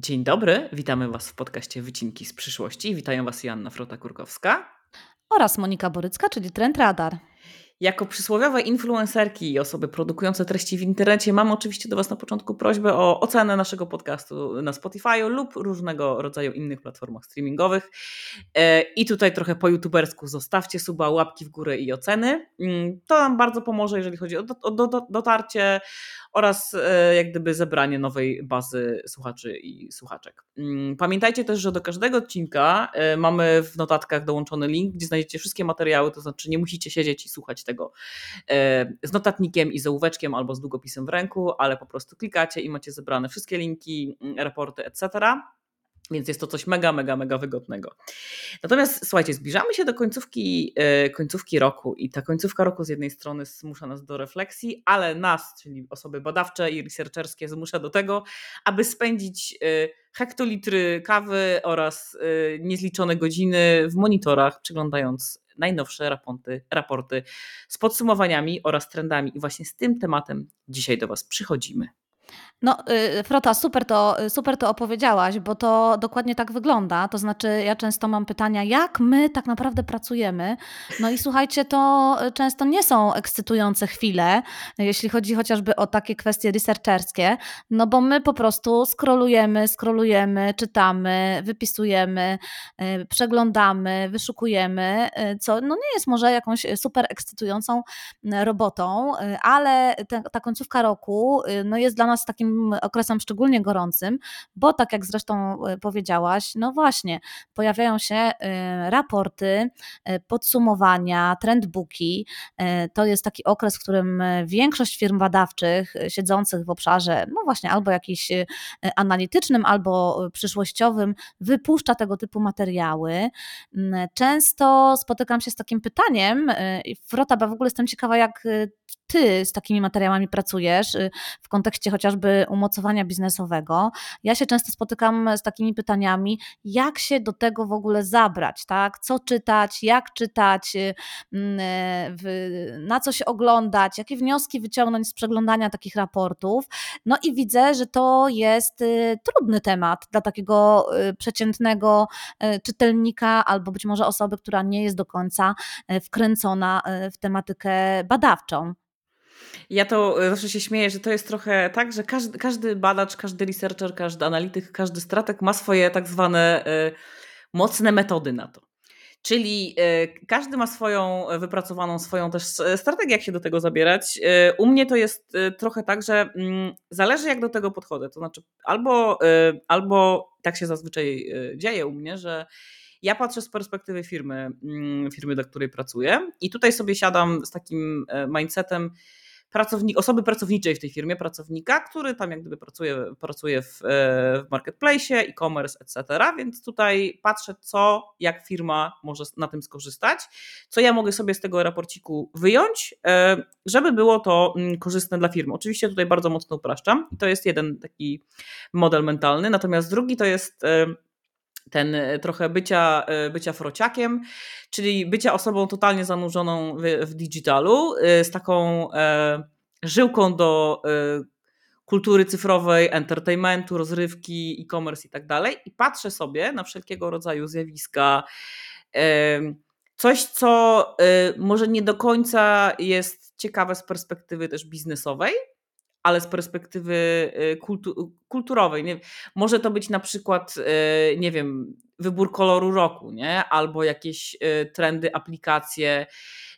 Dzień dobry, witamy Was w podcaście Wycinki z przyszłości. Witają Was Joanna Frota-Kurkowska oraz Monika Borycka, czyli Trend Radar. Jako przysłowiowe influencerki i osoby produkujące treści w internecie mam oczywiście do Was na początku prośbę o ocenę naszego podcastu na Spotify lub różnego rodzaju innych platformach streamingowych. E, I tutaj trochę po youtubersku zostawcie suba, łapki w górę i oceny. Mm, to nam bardzo pomoże, jeżeli chodzi o dotarcie oraz e, jak gdyby zebranie nowej bazy słuchaczy i słuchaczek. Mm, pamiętajcie też, że do każdego odcinka e, mamy w notatkach dołączony link, gdzie znajdziecie wszystkie materiały, to znaczy nie musicie siedzieć i słuchać tego e, z notatnikiem i z albo z długopisem w ręku, ale po prostu klikacie i macie zebrane wszystkie linki, mm, raporty, etc. Więc jest to coś mega, mega, mega wygodnego. Natomiast słuchajcie, zbliżamy się do końcówki, e, końcówki roku i ta końcówka roku z jednej strony zmusza nas do refleksji, ale nas, czyli osoby badawcze i researcherskie, zmusza do tego, aby spędzić e, hektolitry kawy oraz e, niezliczone godziny w monitorach, przyglądając najnowsze raporty, raporty z podsumowaniami oraz trendami. I właśnie z tym tematem dzisiaj do Was przychodzimy. No, y, Frota, super to, super to opowiedziałaś, bo to dokładnie tak wygląda. To znaczy, ja często mam pytania, jak my tak naprawdę pracujemy. No i słuchajcie, to często nie są ekscytujące chwile, jeśli chodzi chociażby o takie kwestie researcherskie, no bo my po prostu scrollujemy, scrollujemy, czytamy, wypisujemy, y, przeglądamy, wyszukujemy, y, co no nie jest może jakąś super ekscytującą robotą, ale ta, ta końcówka roku no jest dla nas takim takim okresem szczególnie gorącym, bo tak jak zresztą e, powiedziałaś, no właśnie, pojawiają się e, raporty, e, podsumowania, trendbooki. To jest taki okres, w którym większość firm badawczych siedzących w obszarze, no właśnie, albo jakiś analitycznym, albo przyszłościowym, wypuszcza tego typu materiały. Często spotykam się z takim pytaniem, Frota, bo w ogóle jestem ciekawa, jak ty z takimi materiałami pracujesz y, w kontekście chociażby umocowania biznesowego. Ja się często spotykam z takimi pytaniami, jak się do tego w ogóle zabrać, tak? Co czytać, jak czytać, y, mm, e, na co się oglądać, jakie wnioski wyciągnąć z przeglądania takich raportów. No i widzę, że to jest y, trudny temat dla takiego przeciętnego czytelnika albo być może osoby, która nie jest do końca wkręcona w tematykę badawczą. Ja to e, zawsze się śmieję, że to jest trochę tak, że każdy, każdy badacz, każdy researcher, każdy analityk, każdy strateg ma swoje tak zwane y, mocne metody na to. Czyli y, każdy ma swoją wypracowaną, swoją też strategię, jak się do tego zabierać. Y, u mnie to jest trochę tak, że mm, zależy jak do tego podchodzę. To znaczy, albo, albo tak się zazwyczaj dzieje u mnie, że ja patrzę z perspektywy firmy, mm, firmy, do której pracuję, i tutaj sobie siadam z takim mindsetem, pracownik, osoby pracowniczej w tej firmie, pracownika, który tam jak gdyby pracuje, pracuje w, e, w marketplace, e-commerce, etc. Więc tutaj patrzę, co, jak firma może na tym skorzystać, co ja mogę sobie z tego raporciku wyjąć, e, żeby było to mm, korzystne dla firmy. Oczywiście tutaj bardzo mocno upraszczam i to jest jeden taki model mentalny, natomiast drugi to jest e, ten e, trochę bycia, e, bycia frociakiem, czyli bycia osobą totalnie zanurzoną w, w digitalu, e, z taką żyłką do kultury cyfrowej, entertainmentu, rozrywki, e-commerce i tak dalej. I patrzę sobie na wszelkiego rodzaju zjawiska. Coś, co może nie do końca jest ciekawe z perspektywy też biznesowej, ale z perspektywy y, kultu kulturowej. Nie? Może to być na przykład, y, nie wiem, wybór koloru roku, nie? albo jakieś y, trendy, aplikacje,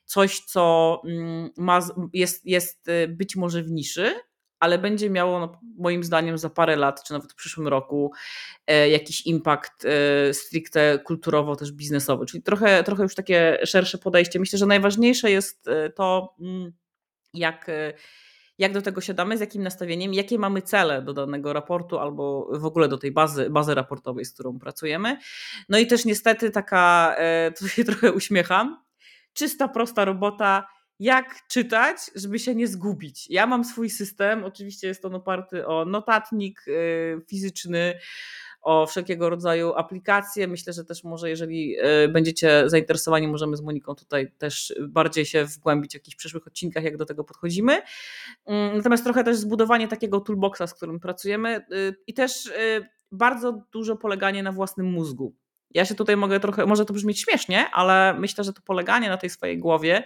coś, co mm, ma, jest, jest być może w niszy, ale będzie miało no, moim zdaniem za parę lat, czy nawet w przyszłym roku e, jakiś impact stricte kulturowo, też biznesowy. Czyli trochę, trochę już takie szersze podejście. Myślę, że najważniejsze jest to, mm, jak jak do tego siadamy, z jakim nastawieniem, jakie mamy cele do danego raportu albo w ogóle do tej bazy, bazy raportowej, z którą pracujemy. No i też niestety taka, e, to się trochę uśmiecham, czysta, prosta robota, jak czytać, żeby się nie zgubić. Ja mam swój system, oczywiście jest on oparty o notatnik e, fizyczny, o wszelkiego rodzaju aplikacje. Myślę, że też może, jeżeli e, będziecie zainteresowani, możemy z Moniką tutaj też bardziej się wgłębić w jakichś przyszłych odcinkach, jak do tego podchodzimy. Mm, natomiast trochę też zbudowanie takiego toolboxa, z którym pracujemy y, i też y, bardzo dużo poleganie na własnym mózgu. Ja się tutaj mogę trochę, może to brzmieć śmiesznie, ale myślę, że to poleganie na tej swojej głowie,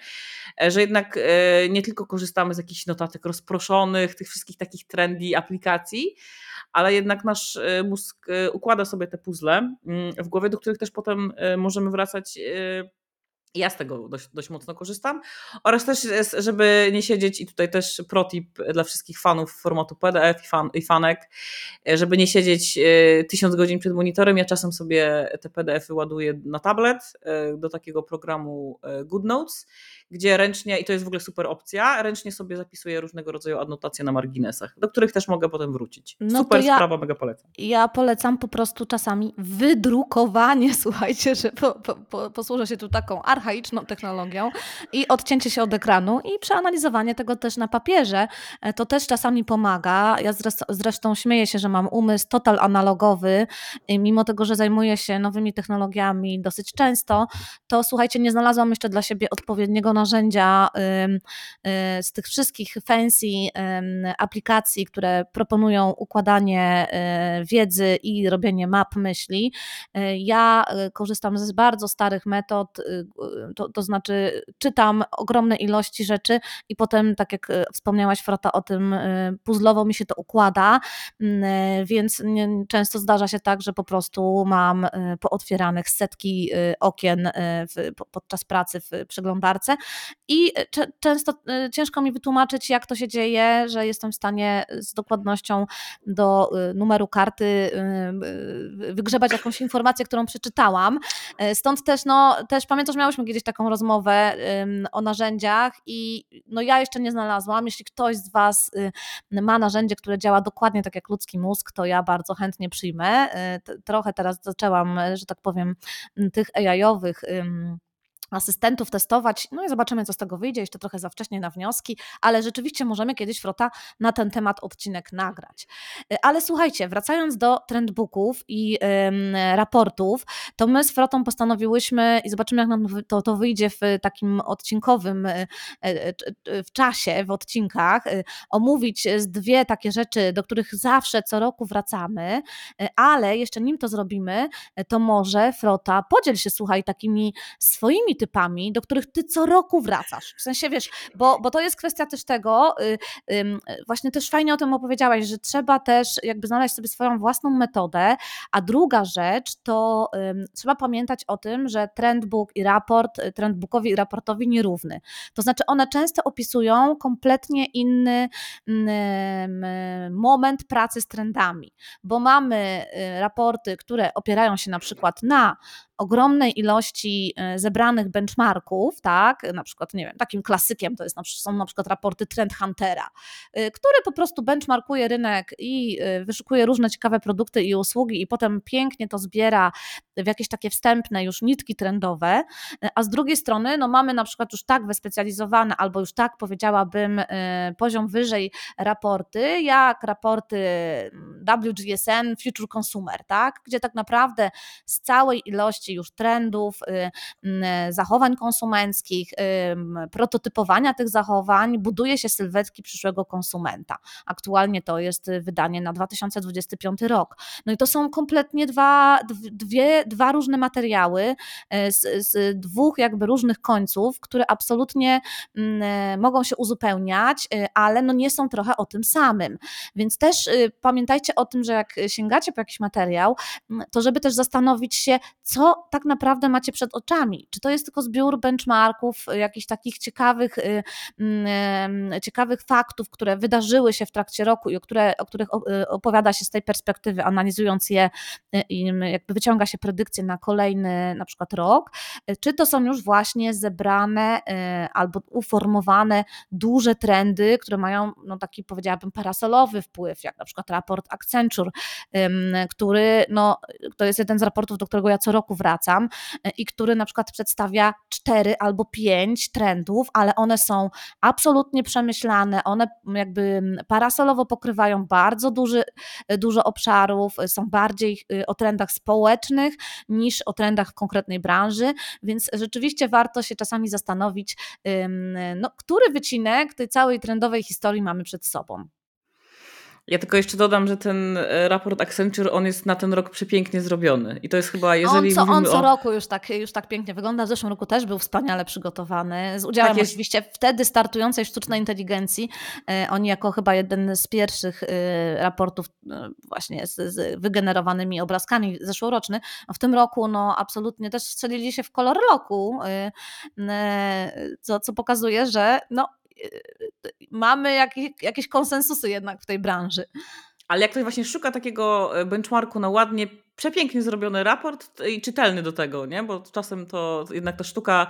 e, że jednak e, nie tylko korzystamy z jakichś notatek rozproszonych, tych wszystkich takich trendy aplikacji, ale jednak nasz e, mózg układa sobie te puzzle mm, w głowie, do których też potem możemy wracać ja z tego dość, dość mocno korzystam. Oraz też, żeby nie siedzieć, i tutaj też protip dla wszystkich fanów formatu PDF i, fan, i fanek, żeby nie siedzieć e, tysiąc godzin przed monitorem. Ja czasem sobie te PDF-y ładuję na tablet e, do takiego programu e, GoodNotes gdzie ręcznie, i to jest w ogóle super opcja, ręcznie sobie zapisuję różnego rodzaju adnotacje na marginesach, do których też mogę potem wrócić. No super ja, sprawa, mega polecam. Ja polecam po prostu czasami wydrukowanie, słuchajcie, że po, po, po, posłużę się tu taką archaiczną technologią i odcięcie się od ekranu i przeanalizowanie tego też na papierze. E, to też czasami pomaga. Ja zresztą śmieję się, że mam umysł total analogowy, mimo tego, że zajmuję się nowymi technologiami dosyć często, to słuchajcie, nie znalazłam jeszcze dla siebie odpowiedniego narzędzia y, z tych wszystkich fancy aplikacji, które proponują układanie y, wiedzy i robienie map myśli. Y, ja korzystam z bardzo starych metod, to, to znaczy czytam ogromne ilości rzeczy i potem, tak jak wspomniałaś Frota o tym, puzzlowo mi się to układa, więc często zdarza się tak, że po prostu mam pootwieranych setki okien podczas pracy w przeglądarce i często y, ciężko mi wytłumaczyć, jak to się dzieje, że jestem w stanie z dokładnością do y, numeru karty y, wygrzebać jakąś informację, którą przeczytałam. Stąd też, no, też pamiętasz, miałyśmy kiedyś taką rozmowę o narzędziach i no, ja jeszcze nie znalazłam. Jeśli ktoś z Was ma narzędzie, które działa dokładnie tak jak ludzki mózg, to ja bardzo chętnie przyjmę. Trochę teraz zaczęłam, że tak powiem, tych AI-owych asystentów testować, no i zobaczymy, co z tego wyjdzie, jeszcze trochę za wcześnie na wnioski, ale rzeczywiście możemy kiedyś Frota na ten temat odcinek nagrać. Y, ale słuchajcie, wracając do trendbooków i raportów, to my z Frotą postanowiłyśmy i zobaczymy, jak nam to, to wyjdzie w takim odcinkowym y, y, w czasie, w odcinkach, omówić dwie takie rzeczy, do których zawsze co roku wracamy, ale jeszcze nim to zrobimy, to może Frota podziel się, słuchaj, takimi swoimi typami, do których ty co roku wracasz. W sensie wiesz, bo, bo to jest kwestia też tego, y, właśnie też fajnie o tym opowiedziałaś, że trzeba też jakby znaleźć sobie swoją własną metodę, a druga rzecz to trzeba pamiętać o tym, że trendbook i raport, y, trendbookowi i raportowi nierówny. To znaczy one często opisują kompletnie inny moment pracy z trendami, bo mamy y, raporty, które opierają się na przykład na ogromnej ilości e, zebranych benchmarków, tak, na przykład, nie wiem, takim klasykiem to jest, są na przykład raporty Trend Huntera, e, który po prostu benchmarkuje rynek i e, wyszukuje różne ciekawe produkty i usługi i potem pięknie to zbiera w jakieś takie wstępne już nitki trendowe, a z drugiej strony no mamy na przykład już tak wyspecjalizowane albo już tak powiedziałabym poziom wyżej raporty, jak raporty mm, WGSN Future Consumer, tak, gdzie tak naprawdę z całej ilości już trendów, y, zachowań konsumenckich, prototypowania tych zachowań, buduje się sylwetki przyszłego konsumenta. Aktualnie to jest wydanie na 2025 rok. No i to są kompletnie dwa, dwie, dwa różne materiały e, z, z dwóch jakby różnych końców, które absolutnie mogą się uzupełniać, ale no nie są trochę o tym samym. Więc też y, pamiętajcie o tym, że jak sięgacie po jakiś materiał, to żeby też zastanowić się, co tak naprawdę macie przed oczami? Czy to jest tylko zbiór benchmarków, y, jakichś takich ciekawych, y, mm, ciekawych faktów, które wydarzyły się w trakcie roku i o, które, o których y, opowiada się z tej perspektywy, analizując je i jakby wyciąga się predykcje na kolejny na przykład rok, czy to są już właśnie zebrane albo uformowane duże trendy, które mają no taki powiedziałabym parasolowy wpływ, jak na przykład raport Accenture, który no, to jest jeden z raportów, do którego ja co roku wracam e, i który na przykład przedstawia cztery albo pięć trendów, ale one są absolutnie przemyślane, one jakby parasolowo pokrywają bardzo duży, e, dużo obszarów, e, są bardziej o trendach społecznych niż o trendach konkretnej branży, więc rzeczywiście warto się czasami zastanowić, no, który wycinek tej całej trendowej historii mamy przed sobą. Ja tylko jeszcze dodam, że ten e, raport Accenture, on jest na ten rok przepięknie zrobiony. I to jest chyba, jeżeli on co, on co o... roku już tak, już tak pięknie wygląda. W zeszłym roku też był wspaniale przygotowany. Z udziałem Tak oczywiście wtedy startującej sztucznej inteligencji. E, oni jako chyba jeden z pierwszych e, raportów właśnie z, z wygenerowanymi obrazkami zeszłoroczny. A w tym roku no absolutnie też strzelili się w kolor roku, e, co, co pokazuje, że no mamy jakieś, jakieś konsensusy jednak w tej branży. Ale jak ktoś właśnie szuka takiego e, benchmarku na ładnie, przepięknie zrobiony raport i czytelny do tego, nie? bo czasem to jednak ta sztuka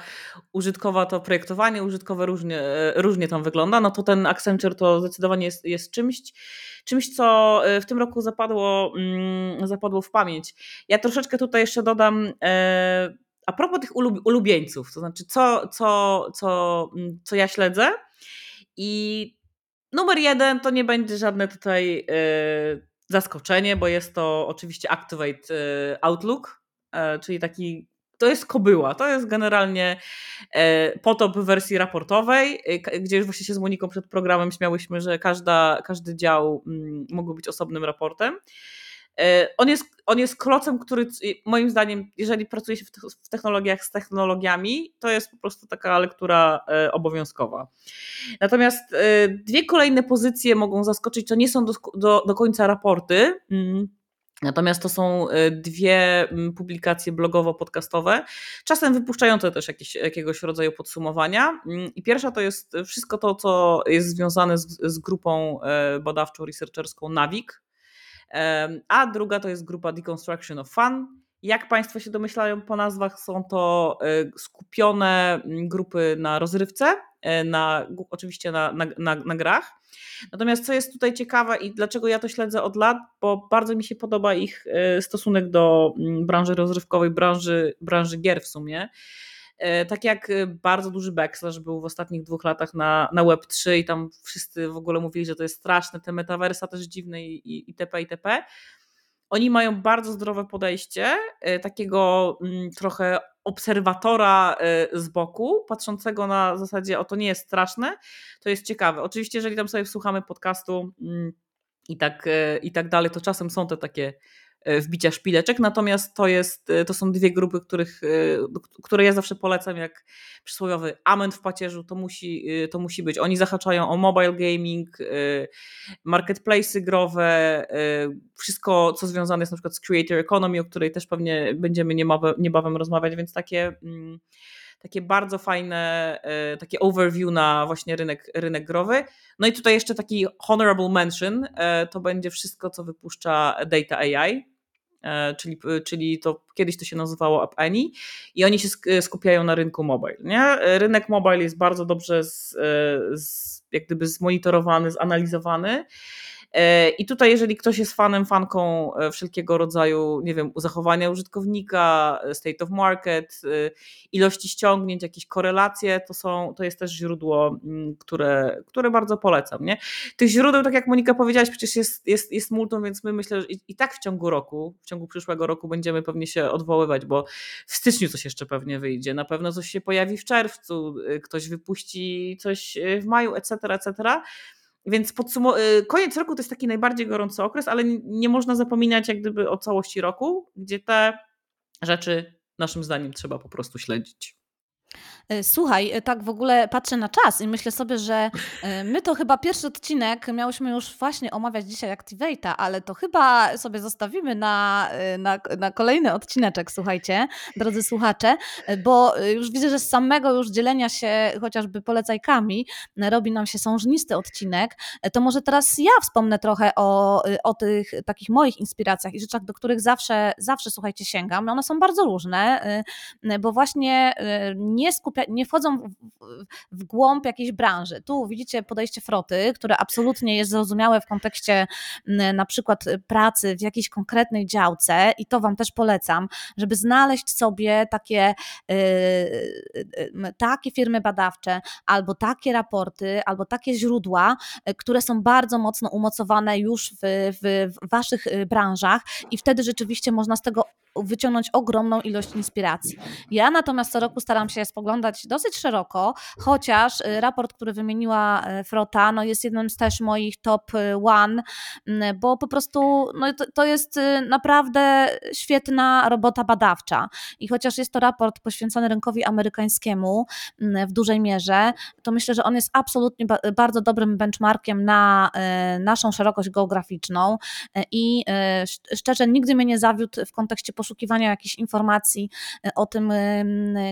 użytkowa, to projektowanie użytkowe różnie, e, różnie tam wygląda, no to ten Accenture to zdecydowanie jest, jest czymś, czymś, co e, w tym roku zapadło, mm, zapadło w pamięć. Ja troszeczkę tutaj jeszcze dodam a propos tych ulub, ulubieńców, to znaczy co, co, co, mm, co ja śledzę i Numer jeden to nie będzie żadne tutaj yy, zaskoczenie, bo jest to oczywiście Activate yy, Outlook, yy, czyli taki, to jest kobyła, to jest generalnie potop w wersji raportowej, gdzie już właśnie się z Moniką przed programem śmiałyśmy, że każda, każdy dział mm, mógł być osobnym raportem. On jest, on jest klocem, który moim zdaniem, jeżeli pracuje się w technologiach z technologiami, to jest po prostu taka lektura obowiązkowa. Natomiast dwie kolejne pozycje mogą zaskoczyć, to nie są do, do, do końca raporty. Mm. Natomiast to są dwie mm, publikacje blogowo-podcastowe, czasem wypuszczające też jakieś, jakiegoś rodzaju podsumowania. Mm, I pierwsza to jest wszystko to, co jest związane z, z grupą badawczą, researcherską NAVIC, a druga to jest grupa Deconstruction of Fun. Jak Państwo się domyślają po nazwach, są to e, skupione grupy na rozrywce, e, na, oczywiście na, na, na, na grach. Natomiast co jest tutaj ciekawe i dlaczego ja to śledzę od lat, bo bardzo mi się podoba ich e, stosunek do branży rozrywkowej, branży, branży gier w sumie. E, tak jak e, bardzo duży backslash był w ostatnich dwóch latach na, na Web3 i tam wszyscy w ogóle mówili, że to jest straszne, te metaversa też dziwne i, itp. itp. Oni mają bardzo zdrowe podejście, e, takiego mm, trochę obserwatora z boku, patrzącego na zasadzie, o to nie jest straszne, to jest ciekawe. Oczywiście, jeżeli tam sobie słuchamy podcastu mm, i tak, i tak dalej, to czasem są te takie wbicia szpileczek, natomiast to, jest, e, to są dwie grupy, których, e, które ja zawsze polecam, jak przysłowiowy amen w pacierzu, to musi, to musi być. Oni zahaczają o mobile gaming, marketplace'y growe, wszystko, co związane jest na przykład z creator economy, o której też pewnie będziemy niebawem, rozmawiać, więc takie mm, takie bardzo fajne, takie overview na właśnie rynek, rynek growy. No i tutaj jeszcze taki honorable mention, to będzie wszystko, co wypuszcza Data AI, E, czyli, e, czyli to kiedyś to się nazywało App Any i oni się skupiają na rynku mobile. Nie? Rynek mobile jest bardzo dobrze z, e, z, jak gdyby zmonitorowany, zanalizowany E, I tutaj, jeżeli ktoś jest fanem, fanką e, wszelkiego rodzaju, nie wiem, zachowania użytkownika, e, state of market, ilości ściągnięć, jakieś korelacje, to, są, to jest też źródło, mm, które, które bardzo polecam. Nie? Tych źródeł, tak jak Monika powiedziałaś, przecież jest, jest, jest multum, więc my myślę, że i, i tak w ciągu roku, w ciągu przyszłego roku będziemy pewnie się odwoływać, bo w styczniu coś jeszcze pewnie wyjdzie, na pewno coś się pojawi w czerwcu, ktoś wypuści coś w maju, etc., etc., więc y, koniec roku to jest taki najbardziej gorący okres, ale nie można zapominać jak gdyby o całości roku, gdzie te rzeczy naszym zdaniem trzeba po prostu śledzić. E, słuchaj, e, tak w ogóle patrzę na czas i myślę sobie, że e, my to chyba pierwszy odcinek miałyśmy już właśnie omawiać dzisiaj Activate'a, ale to chyba sobie zostawimy na, na, na kolejny odcineczek, słuchajcie, drodzy słuchacze, bo już widzę, że z samego już dzielenia się chociażby polecajkami robi nam się sążnisty odcinek. To może teraz ja wspomnę trochę o, o tych takich moich inspiracjach i rzeczach, do których zawsze, zawsze słuchajcie, sięgam. One są bardzo różne, bo właśnie nie skupiam skupia, nie wchodzą w, w głąb jakiejś branży. Tu widzicie podejście Froty, które absolutnie jest zrozumiałe w kontekście na przykład pracy w jakiejś konkretnej działce i to Wam też polecam, żeby znaleźć sobie takie, yy, takie firmy badawcze, albo takie raporty, albo takie źródła, które są bardzo mocno umocowane już w, w, w Waszych branżach i wtedy rzeczywiście można z tego wyciągnąć ogromną ilość inspiracji. Ja natomiast co roku staram się spoglądać dosyć szeroko, chociaż y, raport, który wymieniła y, Frota, no jest jednym z też moich top one, mm, bo po prostu no to, to jest naprawdę świetna robota badawcza. I chociaż jest to raport poświęcony rynkowi amerykańskiemu mm, w dużej mierze, to myślę, że on jest absolutnie bardzo dobrym benchmarkiem na naszą szerokość geograficzną i szczerze nigdy mnie nie zawiódł w kontekście poszukiwania jakichś informacji e, o tym,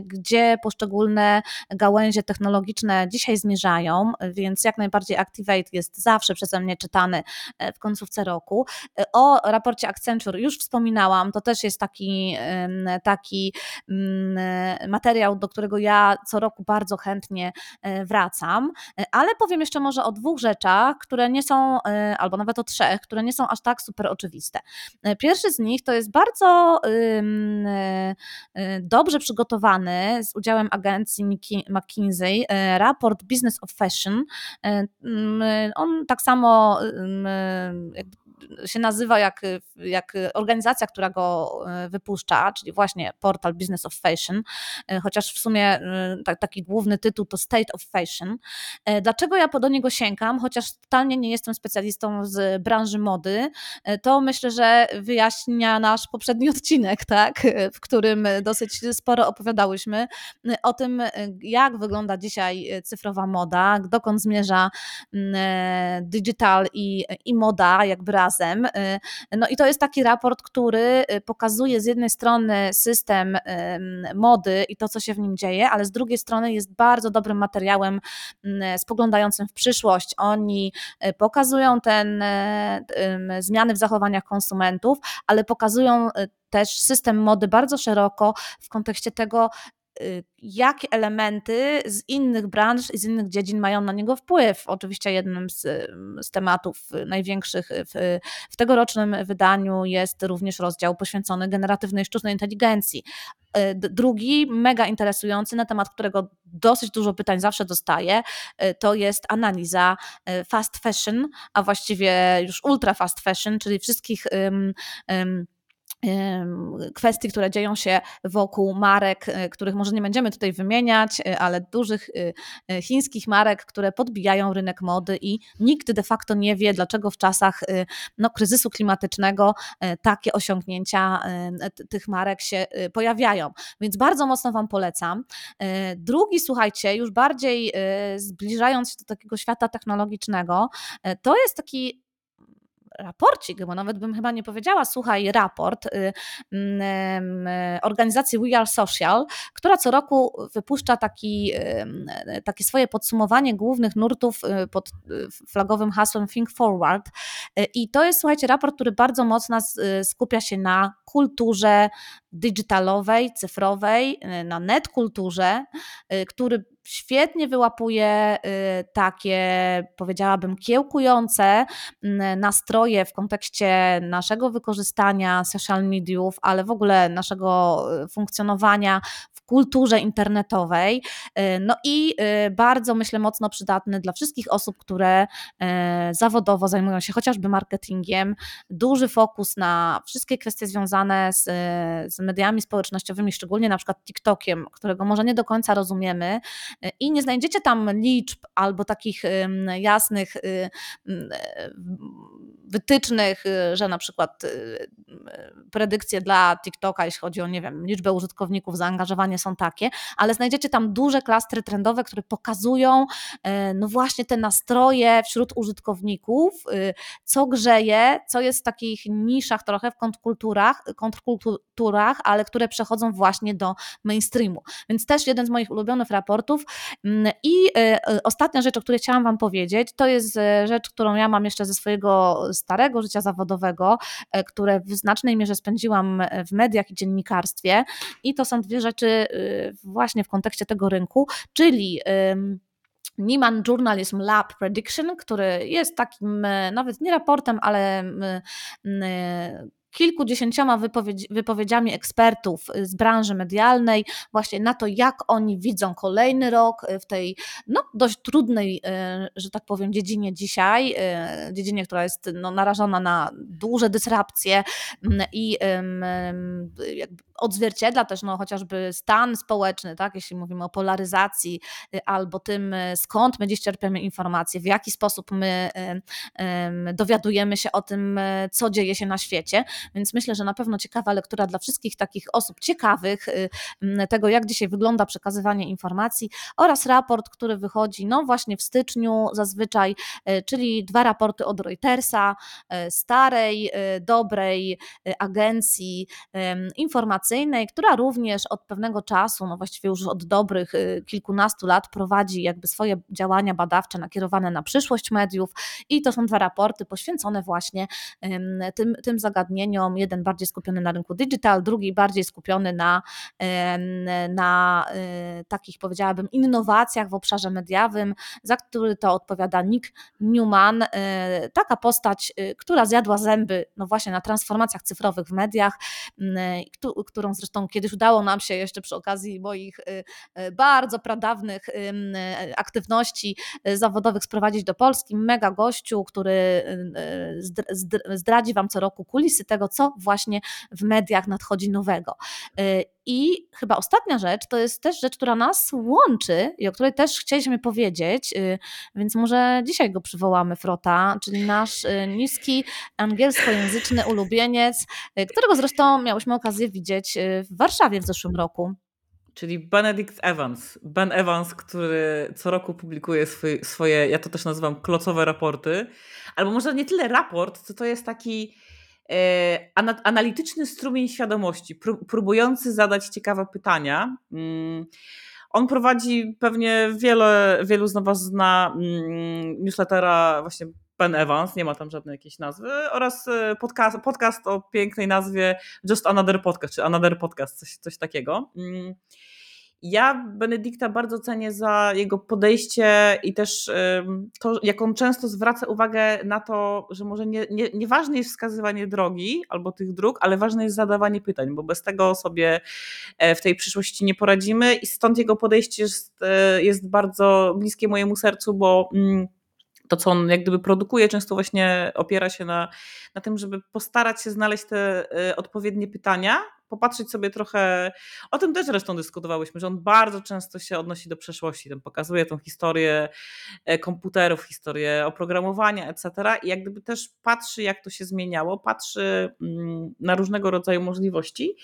gdzie poszczególne gałęzie technologiczne dzisiaj zmierzają, więc jak najbardziej Activate jest zawsze przeze mnie czytany e, w końcówce roku. E, o raporcie Accenture już wspominałam, to też jest taki, taki materiał, do którego ja co roku bardzo chętnie wracam, ale powiem jeszcze może o dwóch rzeczach, które nie są, albo nawet o trzech, które nie są aż tak super oczywiste. Pierwszy z nich to jest bardzo e, e, dobrze przygotowany z udziałem agencji McKinsey e, raport Business of Fashion. On tak samo się nazywa jak, jak organizacja, która go e, wypuszcza, czyli właśnie portal Business of Fashion, e, chociaż w sumie e, tak, taki główny tytuł to State of Fashion. Dlaczego ja do niego sięgam, chociaż totalnie nie jestem specjalistą z branży mody, to myślę, że wyjaśnia nasz poprzedni odcinek, tak, w którym dosyć sporo opowiadałyśmy o tym, jak wygląda dzisiaj cyfrowa moda, dokąd zmierza digital i, i moda jakby razem razem. Y, no i to jest taki raport, który y, pokazuje z jednej strony system mody i to, co się w nim dzieje, ale z drugiej strony jest bardzo dobrym materiałem spoglądającym w przyszłość. Oni y, pokazują ten zmiany w zachowaniach konsumentów, ale pokazują też system mody bardzo szeroko w kontekście tego, Y, jakie elementy z innych branż i z innych dziedzin mają na niego wpływ. Oczywiście jednym z, z tematów największych w, w tegorocznym wydaniu jest również rozdział poświęcony generatywnej sztucznej inteligencji. Y, drugi, mega interesujący, na temat którego dosyć dużo pytań zawsze dostaję, y, to jest analiza fast fashion, a właściwie już ultra fast fashion, czyli wszystkich um, um, kwestii, które dzieją się wokół marek, e, których może nie będziemy tutaj wymieniać, e, ale dużych e, chińskich marek, które podbijają rynek mody i nikt de facto nie wie, dlaczego w czasach no, kryzysu klimatycznego takie osiągnięcia tych marek się pojawiają. Więc bardzo mocno Wam polecam. Drugi, słuchajcie, już bardziej zbliżając się do takiego świata technologicznego, to jest taki raporcik, bo nawet bym chyba nie powiedziała, słuchaj, raport y, mm, organizacji We Are Social, która co roku wypuszcza taki, takie swoje podsumowanie głównych nurtów y, pod y, flagowym hasłem Think Forward. I to jest, słuchajcie, raport, który bardzo mocno skupia się na kulturze digitalowej, cyfrowej, na netkulturze, który świetnie wyłapuje y, takie, powiedziałabym, kiełkujące mm, nastroje w kontekście naszego wykorzystania social mediów, ale w ogóle naszego y, funkcjonowania kulturze internetowej. Y, no i bardzo, myślę, mocno przydatny dla wszystkich osób, które zawodowo zajmują się chociażby marketingiem. Duży fokus na wszystkie kwestie związane z, z mediami społecznościowymi, szczególnie na przykład TikTokiem, którego może nie do końca rozumiemy, i nie znajdziecie tam liczb albo takich jasnych y, wytycznych, y, że na przykład y, predykcje dla TikToka, jeśli chodzi o, nie wiem, liczbę użytkowników, zaangażowanie są takie, ale znajdziecie tam duże klastry trendowe, które pokazują no właśnie te nastroje wśród użytkowników, co grzeje, co jest w takich niszach trochę w kontrkulturach, kontrkulturach, ale które przechodzą właśnie do mainstreamu. Więc też jeden z moich ulubionych raportów Mm, I ostatnia rzecz, o której chciałam Wam powiedzieć, to jest rzecz, którą ja mam jeszcze ze swojego starego życia zawodowego, które w znacznej mierze spędziłam w mediach i dziennikarstwie. I to są dwie rzeczy właśnie w kontekście tego rynku, czyli Nieman Journalism Lab Prediction, który jest takim nawet nie raportem, ale kilkudziesięcioma wypowiedzi, wypowiedziami ekspertów z branży medialnej, właśnie na to, jak oni widzą kolejny rok w tej no, dość trudnej, że tak powiem, dziedzinie dzisiaj, dziedzinie, która jest no, narażona na duże dysrapcje mm, i jakby odzwierciedla też no, chociażby stan społeczny, tak, jeśli mówimy o polaryzacji y, albo tym, y, skąd my dziś czerpiemy informacje, w jaki sposób my dowiadujemy się o tym, y, co dzieje się na świecie. Więc myślę, że na pewno ciekawa lektura dla wszystkich takich osób ciekawych tego, jak dzisiaj wygląda przekazywanie informacji oraz raport, który wychodzi no właśnie w styczniu zazwyczaj, czyli dwa raporty od Reutersa, starej, dobrej agencji informacyjnej, która również od pewnego czasu, no właściwie już od dobrych y, kilkunastu lat prowadzi jakby swoje działania badawcze nakierowane na przyszłość mediów i to są dwa raporty poświęcone właśnie tym, tym zagadnieniom, jeden bardziej skupiony na rynku digital, drugi bardziej skupiony na, na y, takich powiedziałabym innowacjach w obszarze mediowym, za który to odpowiada Nick Newman, y, taka postać, która zjadła zęby no właśnie na transformacjach cyfrowych w mediach, którą zresztą kiedyś udało nam się jeszcze przy okazji moich bardzo pradawnych aktywności zawodowych sprowadzić do Polski. Mega gościu, który zdradzi Wam co roku kulisy tego, co właśnie w mediach nadchodzi nowego. I chyba ostatnia rzecz to jest też rzecz, która nas łączy i o której też chcieliśmy powiedzieć, więc może dzisiaj go przywołamy, Frota, czyli nasz niski angielskojęzyczny ulubieniec, którego zresztą miałyśmy okazję widzieć w Warszawie w zeszłym roku. Czyli Benedict Evans. Ben Evans, który co roku publikuje swój, swoje, ja to też nazywam klocowe raporty, albo może nie tyle raport, co to jest taki analityczny strumień świadomości, próbujący zadać ciekawe pytania. Mm, on prowadzi pewnie wiele, wielu z Was zna mm, newslettera właśnie Ben Evans, nie ma tam żadnej jakiejś nazwy, oraz e, podcast, podcast o pięknej nazwie Just Another Podcast, czy Another Podcast, coś, coś takiego. Ja Benedykta bardzo cenię za jego podejście i też to, jak on często zwraca uwagę na to, że może nie, nie, nieważne jest wskazywanie drogi albo tych dróg, ale ważne jest zadawanie pytań, bo bez tego sobie e, w tej przyszłości nie poradzimy i stąd jego podejście jest, e, jest bardzo bliskie mojemu sercu, bo mm, to, co on jak gdyby produkuje, często właśnie opiera się na, na tym, żeby postarać się znaleźć te e, odpowiednie pytania, popatrzeć sobie trochę, o tym też zresztą dyskutowałyśmy, że on bardzo często się odnosi do przeszłości, tam pokazuje tą historię e, komputerów, historię oprogramowania, etc. I jak gdyby też patrzy, jak to się zmieniało, patrzy mm, na różnego rodzaju możliwości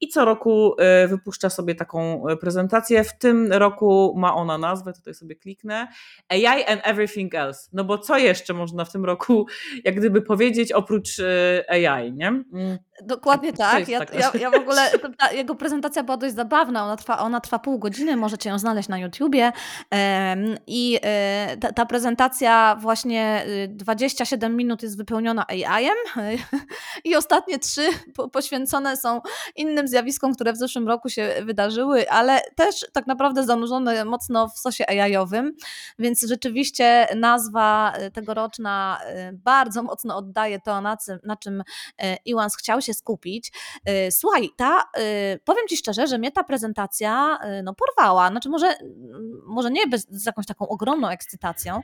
i co roku e, wypuszcza sobie taką e, prezentację. W tym roku ma ona nazwę, tutaj sobie kliknę, AI and Everything Else. No bo co jeszcze można w tym roku jak gdyby powiedzieć oprócz AI, nie? Dokładnie tak. Ja, ja, ja, w ogóle, ta, jego prezentacja była dość zabawna. Ona trwa, ona trwa pół godziny, możecie ją znaleźć na YouTubie. I e, ta, ta prezentacja właśnie 27 y, minut jest wypełniona AI-em i ostatnie trzy poświęcone są innym zjawiskom, które w zeszłym roku się wydarzyły, ale też tak naprawdę zanurzone mocno w sosie AI-owym, więc rzeczywiście nazwa y, tegoroczna y, bardzo mocno oddaje to, na, na czym Iwans chciał się się skupić. Y, słuchaj, ta, y, powiem Ci szczerze, że mnie ta prezentacja y, no, porwała. Znaczy może, mm, może nie bez, z jakąś taką ogromną ekscytacją,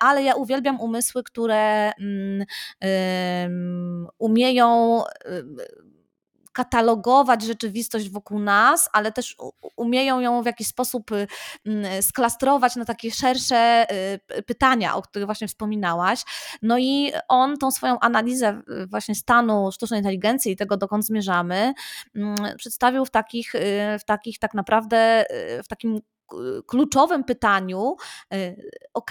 ale ja uwielbiam umysły, które um, um, umieją katalogować rzeczywistość wokół nas, ale też umieją ją w jakiś sposób y, mm, sklastrować na takie szersze y, pytania, o których właśnie wspominałaś. No i on tą swoją analizę y, właśnie stanu sztucznej inteligencji i tego, dokąd zmierzamy, mm, przedstawił w takich, w takich tak naprawdę, w takim kluczowym pytaniu, y, ok,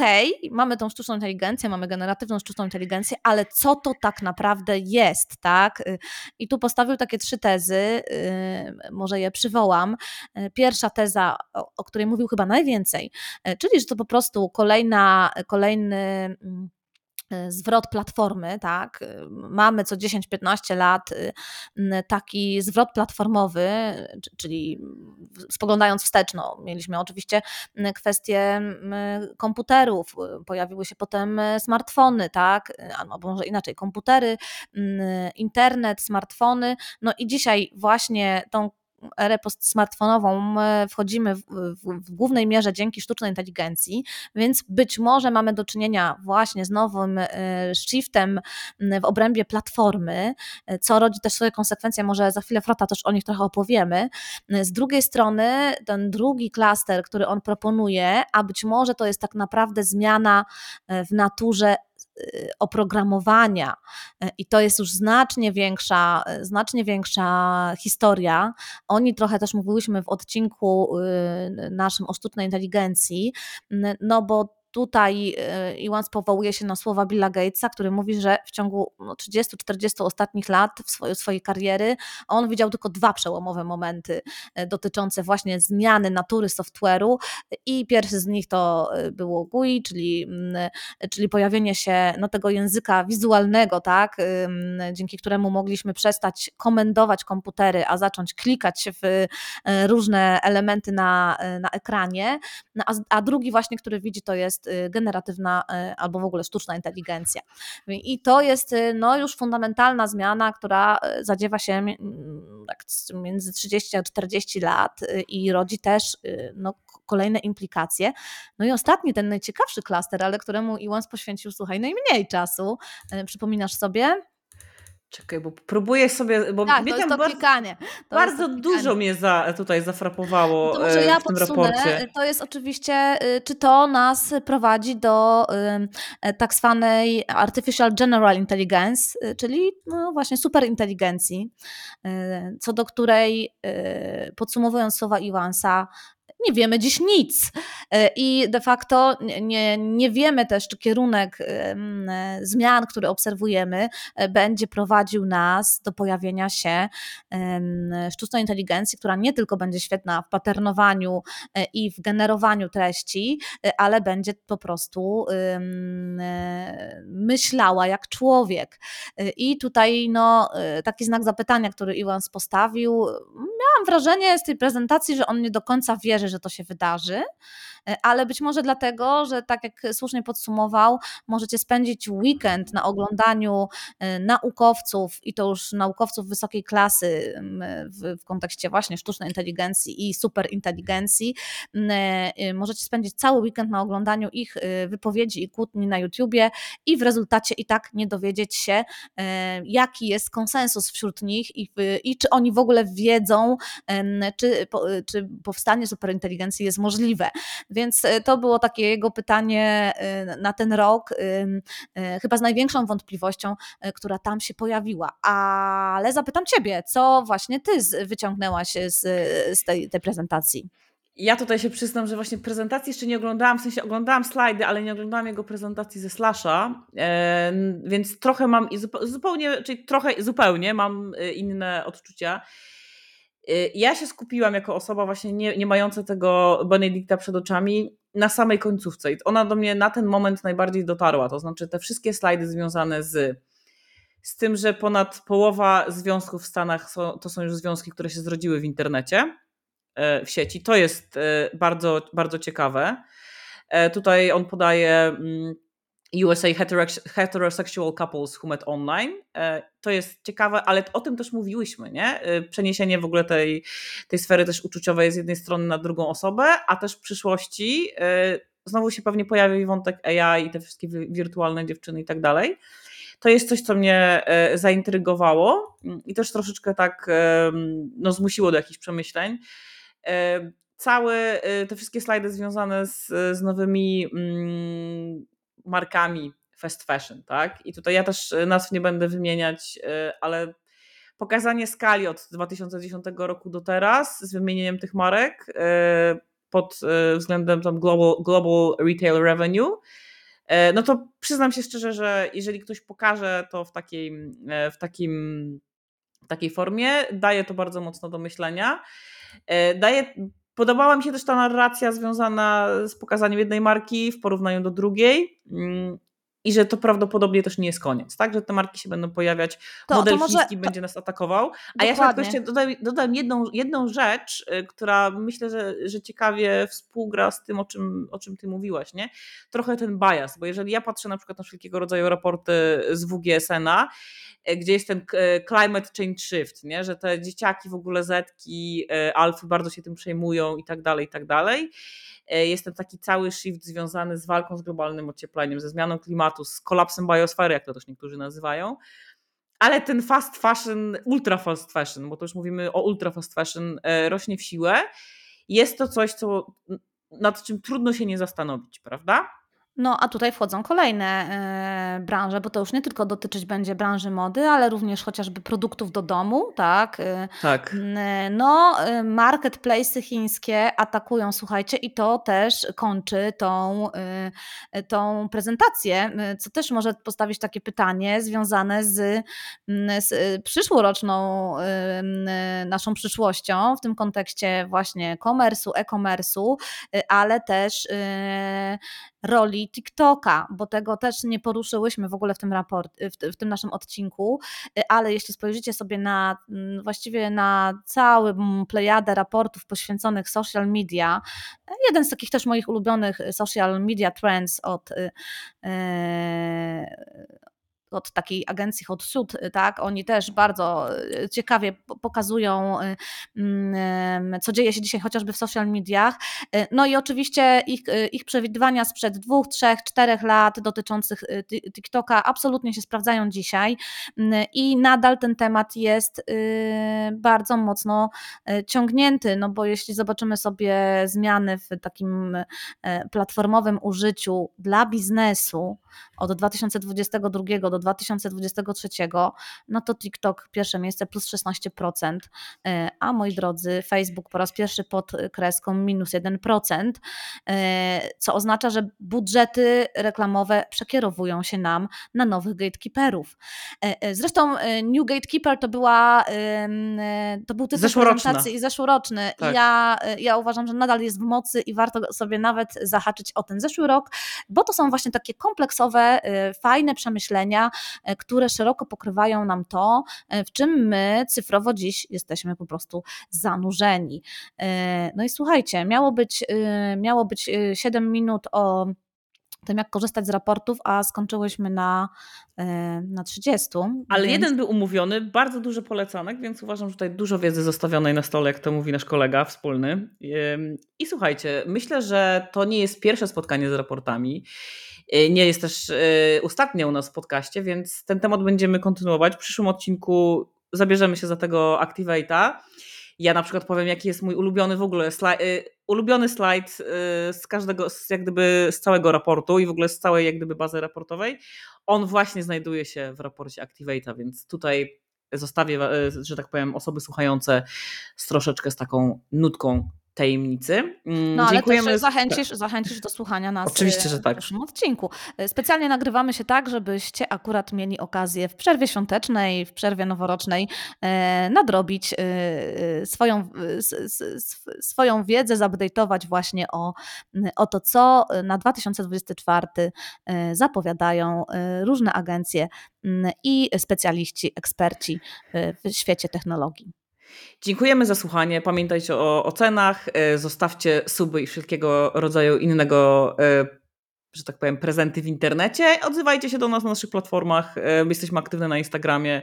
mamy tą sztuczną inteligencję, mamy generatywną sztuczną inteligencję, ale co to tak naprawdę jest, tak? Y, I tu postawił takie trzy tezy, y, może je przywołam. Pierwsza teza, o której mówił chyba najwięcej, czyli że to po prostu kolejna, kolejny mm, Y, zwrot platformy, tak? Mamy co 10-15 lat y, taki zwrot platformowy, czyli spoglądając wstecz, no, mieliśmy oczywiście kwestie komputerów, pojawiły się potem smartfony, tak? Albo może inaczej, komputery, internet, smartfony, no i dzisiaj właśnie tą erę postsmartfonową wchodzimy w, w, w, głównej mierze dzięki sztucznej inteligencji, więc być może mamy do czynienia właśnie z nowym e, shiftem w obrębie platformy, e, co rodzi też swoje konsekwencje, może za chwilę Frota też o nich trochę opowiemy. Z drugiej strony ten drugi klaster, który on proponuje, a być może to jest tak naprawdę zmiana w naturze Y, oprogramowania y, i to jest już znacznie większa, y, znacznie większa historia. Oni trochę też mówiłyśmy w odcinku naszym o sztucznej inteligencji, no bo Tutaj Iwans powołuje się na słowa Billa Gatesa, który mówi, że w ciągu 30-40 no, ostatnich lat w swojej, kariery on widział tylko dwa przełomowe momenty e, dotyczące właśnie zmiany natury software'u i pierwszy z nich to było GUI, czyli, mm, czyli pojawienie się no, tego języka wizualnego, tak, dzięki któremu mogliśmy przestać komendować komputery, a zacząć klikać w różne elementy na, na ekranie, no, a, a drugi właśnie, który widzi to jest y, generatywna y, albo w ogóle sztuczna inteligencja. I to jest y, no, już fundamentalna zmiana, która zadziewa się tak między 30 a 40 lat i rodzi też no, kolejne implikacje. No i ostatni, ten najciekawszy klaster, ale któremu Iwans poświęcił, słuchaj, najmniej czasu. Przypominasz sobie? Czekaj, bo próbuję sobie. Bo tak, to jest to bardzo, bardzo dużo mnie za, tutaj zafrapowało no to może ja w tym podsunę. raporcie. To jest oczywiście, y, czy to nas prowadzi do y, tak zwanej Artificial General Intelligence, y, czyli no właśnie superinteligencji, co do której, podsumowując słowa Iwansa, nie wiemy dziś nic. E, I de facto nie, nie wiemy też, czy kierunek zmian, który obserwujemy, e, będzie prowadził nas do pojawienia się sztucznej inteligencji, która nie tylko będzie świetna w paternowaniu e, i w generowaniu treści, ale będzie po prostu myślała jak człowiek. I tutaj no, taki znak zapytania, który Iwans postawił, wrażenie z tej prezentacji, że on nie do końca wierzy, że to się wydarzy, e, ale być może dlatego, że tak jak słusznie podsumował, możecie spędzić weekend na oglądaniu e, naukowców i to już naukowców wysokiej klasy w, w kontekście właśnie sztucznej inteligencji i superinteligencji. E, możecie spędzić cały weekend na oglądaniu ich wypowiedzi i kłótni na YouTubie i w rezultacie i tak nie dowiedzieć się, jaki jest konsensus wśród nich i, i czy oni w ogóle wiedzą, czy, czy powstanie superinteligencji inteligencji jest możliwe. Więc e, to było takie jego pytanie e, na ten rok, e, chyba z największą wątpliwością, która tam się pojawiła. Ale zapytam Ciebie, co właśnie Ty wyciągnęłaś z, z tej, tej prezentacji? Ja tutaj się przyznam, że właśnie prezentacji jeszcze nie oglądałam, w sensie oglądałam slajdy, ale nie oglądałam jego prezentacji ze Slasha, więc trochę mam, zupełnie, czyli trochę zupełnie mam inne odczucia. Y, ja się skupiłam jako osoba właśnie nie, nie mająca tego Benedicta przed oczami na samej końcówce i ona do mnie na ten moment najbardziej dotarła, to znaczy te wszystkie slajdy związane z z tym, że ponad połowa związków w Stanach są, to są już związki, które się zrodziły w internecie, e, w sieci. To jest e, bardzo, bardzo ciekawe. E, tutaj on podaje mm, USA Heterosexual Couples Who Met Online. E, to jest ciekawe, ale o tym też mówiłyśmy, nie? E, przeniesienie w ogóle tej, tej sfery też uczuciowej z jednej strony na drugą osobę, a też w przyszłości e, znowu się pewnie pojawi wątek AI i te wszystkie wirtualne dziewczyny i tak dalej. To jest coś, co mnie zaintrygowało i też troszeczkę tak no, zmusiło do jakichś przemyśleń całe te wszystkie slajdy związane z, z nowymi mm, markami fast fashion, tak? I tutaj ja też e, nazw nie będę wymieniać, e, ale pokazanie skali od 2010 roku do teraz z wymienieniem tych marek e, pod względem tam global, global retail revenue, no to przyznam się szczerze, że jeżeli ktoś pokaże to w takiej, w takim, w takiej formie, daje to bardzo mocno do myślenia. Daje Podobała mi się też ta narracja związana z pokazaniem jednej marki w porównaniu do drugiej. I że to prawdopodobnie też nie jest koniec, tak? Że te marki się będą pojawiać, to, model to może, chiński to... będzie nas atakował. A Dokładnie. ja jeszcze dodam, dodam jedną, jedną rzecz, y, która myślę, że, że ciekawie współgra z tym, o czym, o czym ty mówiłaś, nie? Trochę ten bias, bo jeżeli ja patrzę na przykład na wszelkiego rodzaju raporty z WGSN-a, y, gdzie jest ten y, climate change shift, nie? że te dzieciaki w ogóle zetki, alfy bardzo się tym przejmują i tak dalej, i tak dalej. Jest ten taki cały shift związany z walką z globalnym ociepleniem, ze zmianą klimatu, z kolapsem biosfery, jak to też niektórzy nazywają. Ale ten fast fashion, ultra fast fashion, bo to już mówimy o ultra fast fashion, e, rośnie w siłę. Jest to coś, co, nad czym trudno się nie zastanowić, prawda? No, a tutaj wchodzą kolejne e, branże, bo to już nie tylko dotyczyć będzie branży mody, ale również chociażby produktów do domu, tak? E, tak. no, e, marketplace chińskie atakują, słuchajcie, i to też kończy tą, tą prezentację, co też może postawić takie pytanie związane z, z przyszłoroczną naszą przyszłością w tym kontekście właśnie komersu, e-commerce'u, ale też roli TikToka, bo tego też nie poruszyłyśmy w ogóle w tym, raport, w, w tym naszym odcinku, ale jeśli spojrzycie sobie na mm, właściwie na całą plejadę raportów poświęconych social media, jeden z takich też moich ulubionych social media trends od yy, od takiej agencji Hot Suit, y, tak, oni też bardzo y, ciekawie pokazują, y, mm, co dzieje się dzisiaj chociażby w social mediach. No i oczywiście ich, ich przewidywania sprzed dwóch, trzech, czterech lat dotyczących TikToka absolutnie się sprawdzają dzisiaj. Mm, i nadal ten temat jest bardzo mocno ciągnięty, no bo jeśli zobaczymy sobie zmiany w takim platformowym użyciu dla biznesu od 2022 do 2023, no to TikTok pierwsze miejsce plus 16%, e, a moi drodzy, Facebook po raz pierwszy pod kreską minus 1%, e, co oznacza, że budżety reklamowe przekierowują się nam na nowych gatekeeperów. E, zresztą New Gatekeeper to była to był tytuł prezentacji i zeszłoroczny. Tak. Ja, ja uważam, że nadal jest w mocy i warto sobie nawet zahaczyć o ten zeszły rok, bo to są właśnie takie kompleksowe, fajne przemyślenia, które szeroko pokrywają nam to, e, w czym my cyfrowo dziś jesteśmy po prostu zanurzeni. E, no i słuchajcie, miało być, miało być 7 minut o tym, jak korzystać z raportów, a skończyłyśmy na, na 30. Ale więc... jeden był umówiony, bardzo dużo polecanek, więc uważam, że tutaj dużo wiedzy zostawionej na stole, jak to mówi nasz kolega wspólny. I słuchajcie, myślę, że to nie jest pierwsze spotkanie z raportami. Y, nie jest też y, ostatnia u nas w podcaście, więc ten temat będziemy kontynuować. W przyszłym odcinku zabierzemy się za tego Activate'a. Ja na przykład powiem, jaki jest mój ulubiony w ogóle slajd, y, ulubiony slajd z każdego, z jak gdyby z całego raportu i w ogóle z całej jak gdyby bazy raportowej. On właśnie znajduje się w raporcie Activate'a, więc tutaj zostawię, że tak powiem, osoby słuchające z troszeczkę z taką nutką tajemnicy. Mm, no ale Dziękujemy. też zachęcisz, zachęcisz do słuchania nas Oczywiście, że tak. w przyszłym odcinku. E, specjalnie nagrywamy się tak, żebyście akurat mieli okazję w przerwie świątecznej, w przerwie noworocznej e, nadrobić e, swoją, swoją wiedzę, zupdate'ować właśnie o, o to, co na 2024 zapowiadają różne agencje i specjaliści, eksperci w świecie technologii. Dziękujemy za słuchanie. Pamiętajcie o ocenach, e, zostawcie suby i wszelkiego rodzaju innego, e, że tak powiem, prezenty w internecie. Odzywajcie się do nas na naszych platformach. E, jesteśmy aktywne na Instagramie.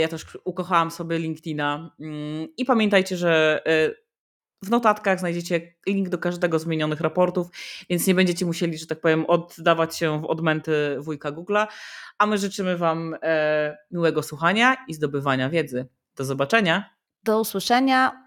Ja też ukochałam sobie LinkedIna. Mm, I pamiętajcie, że w notatkach znajdziecie link do każdego z wymienionych raportów, więc nie będziecie musieli, że tak powiem, oddawać się w odmęty wujka Google'a. A my życzymy Wam miłego słuchania i zdobywania wiedzy. Do zobaczenia. Do usłyszenia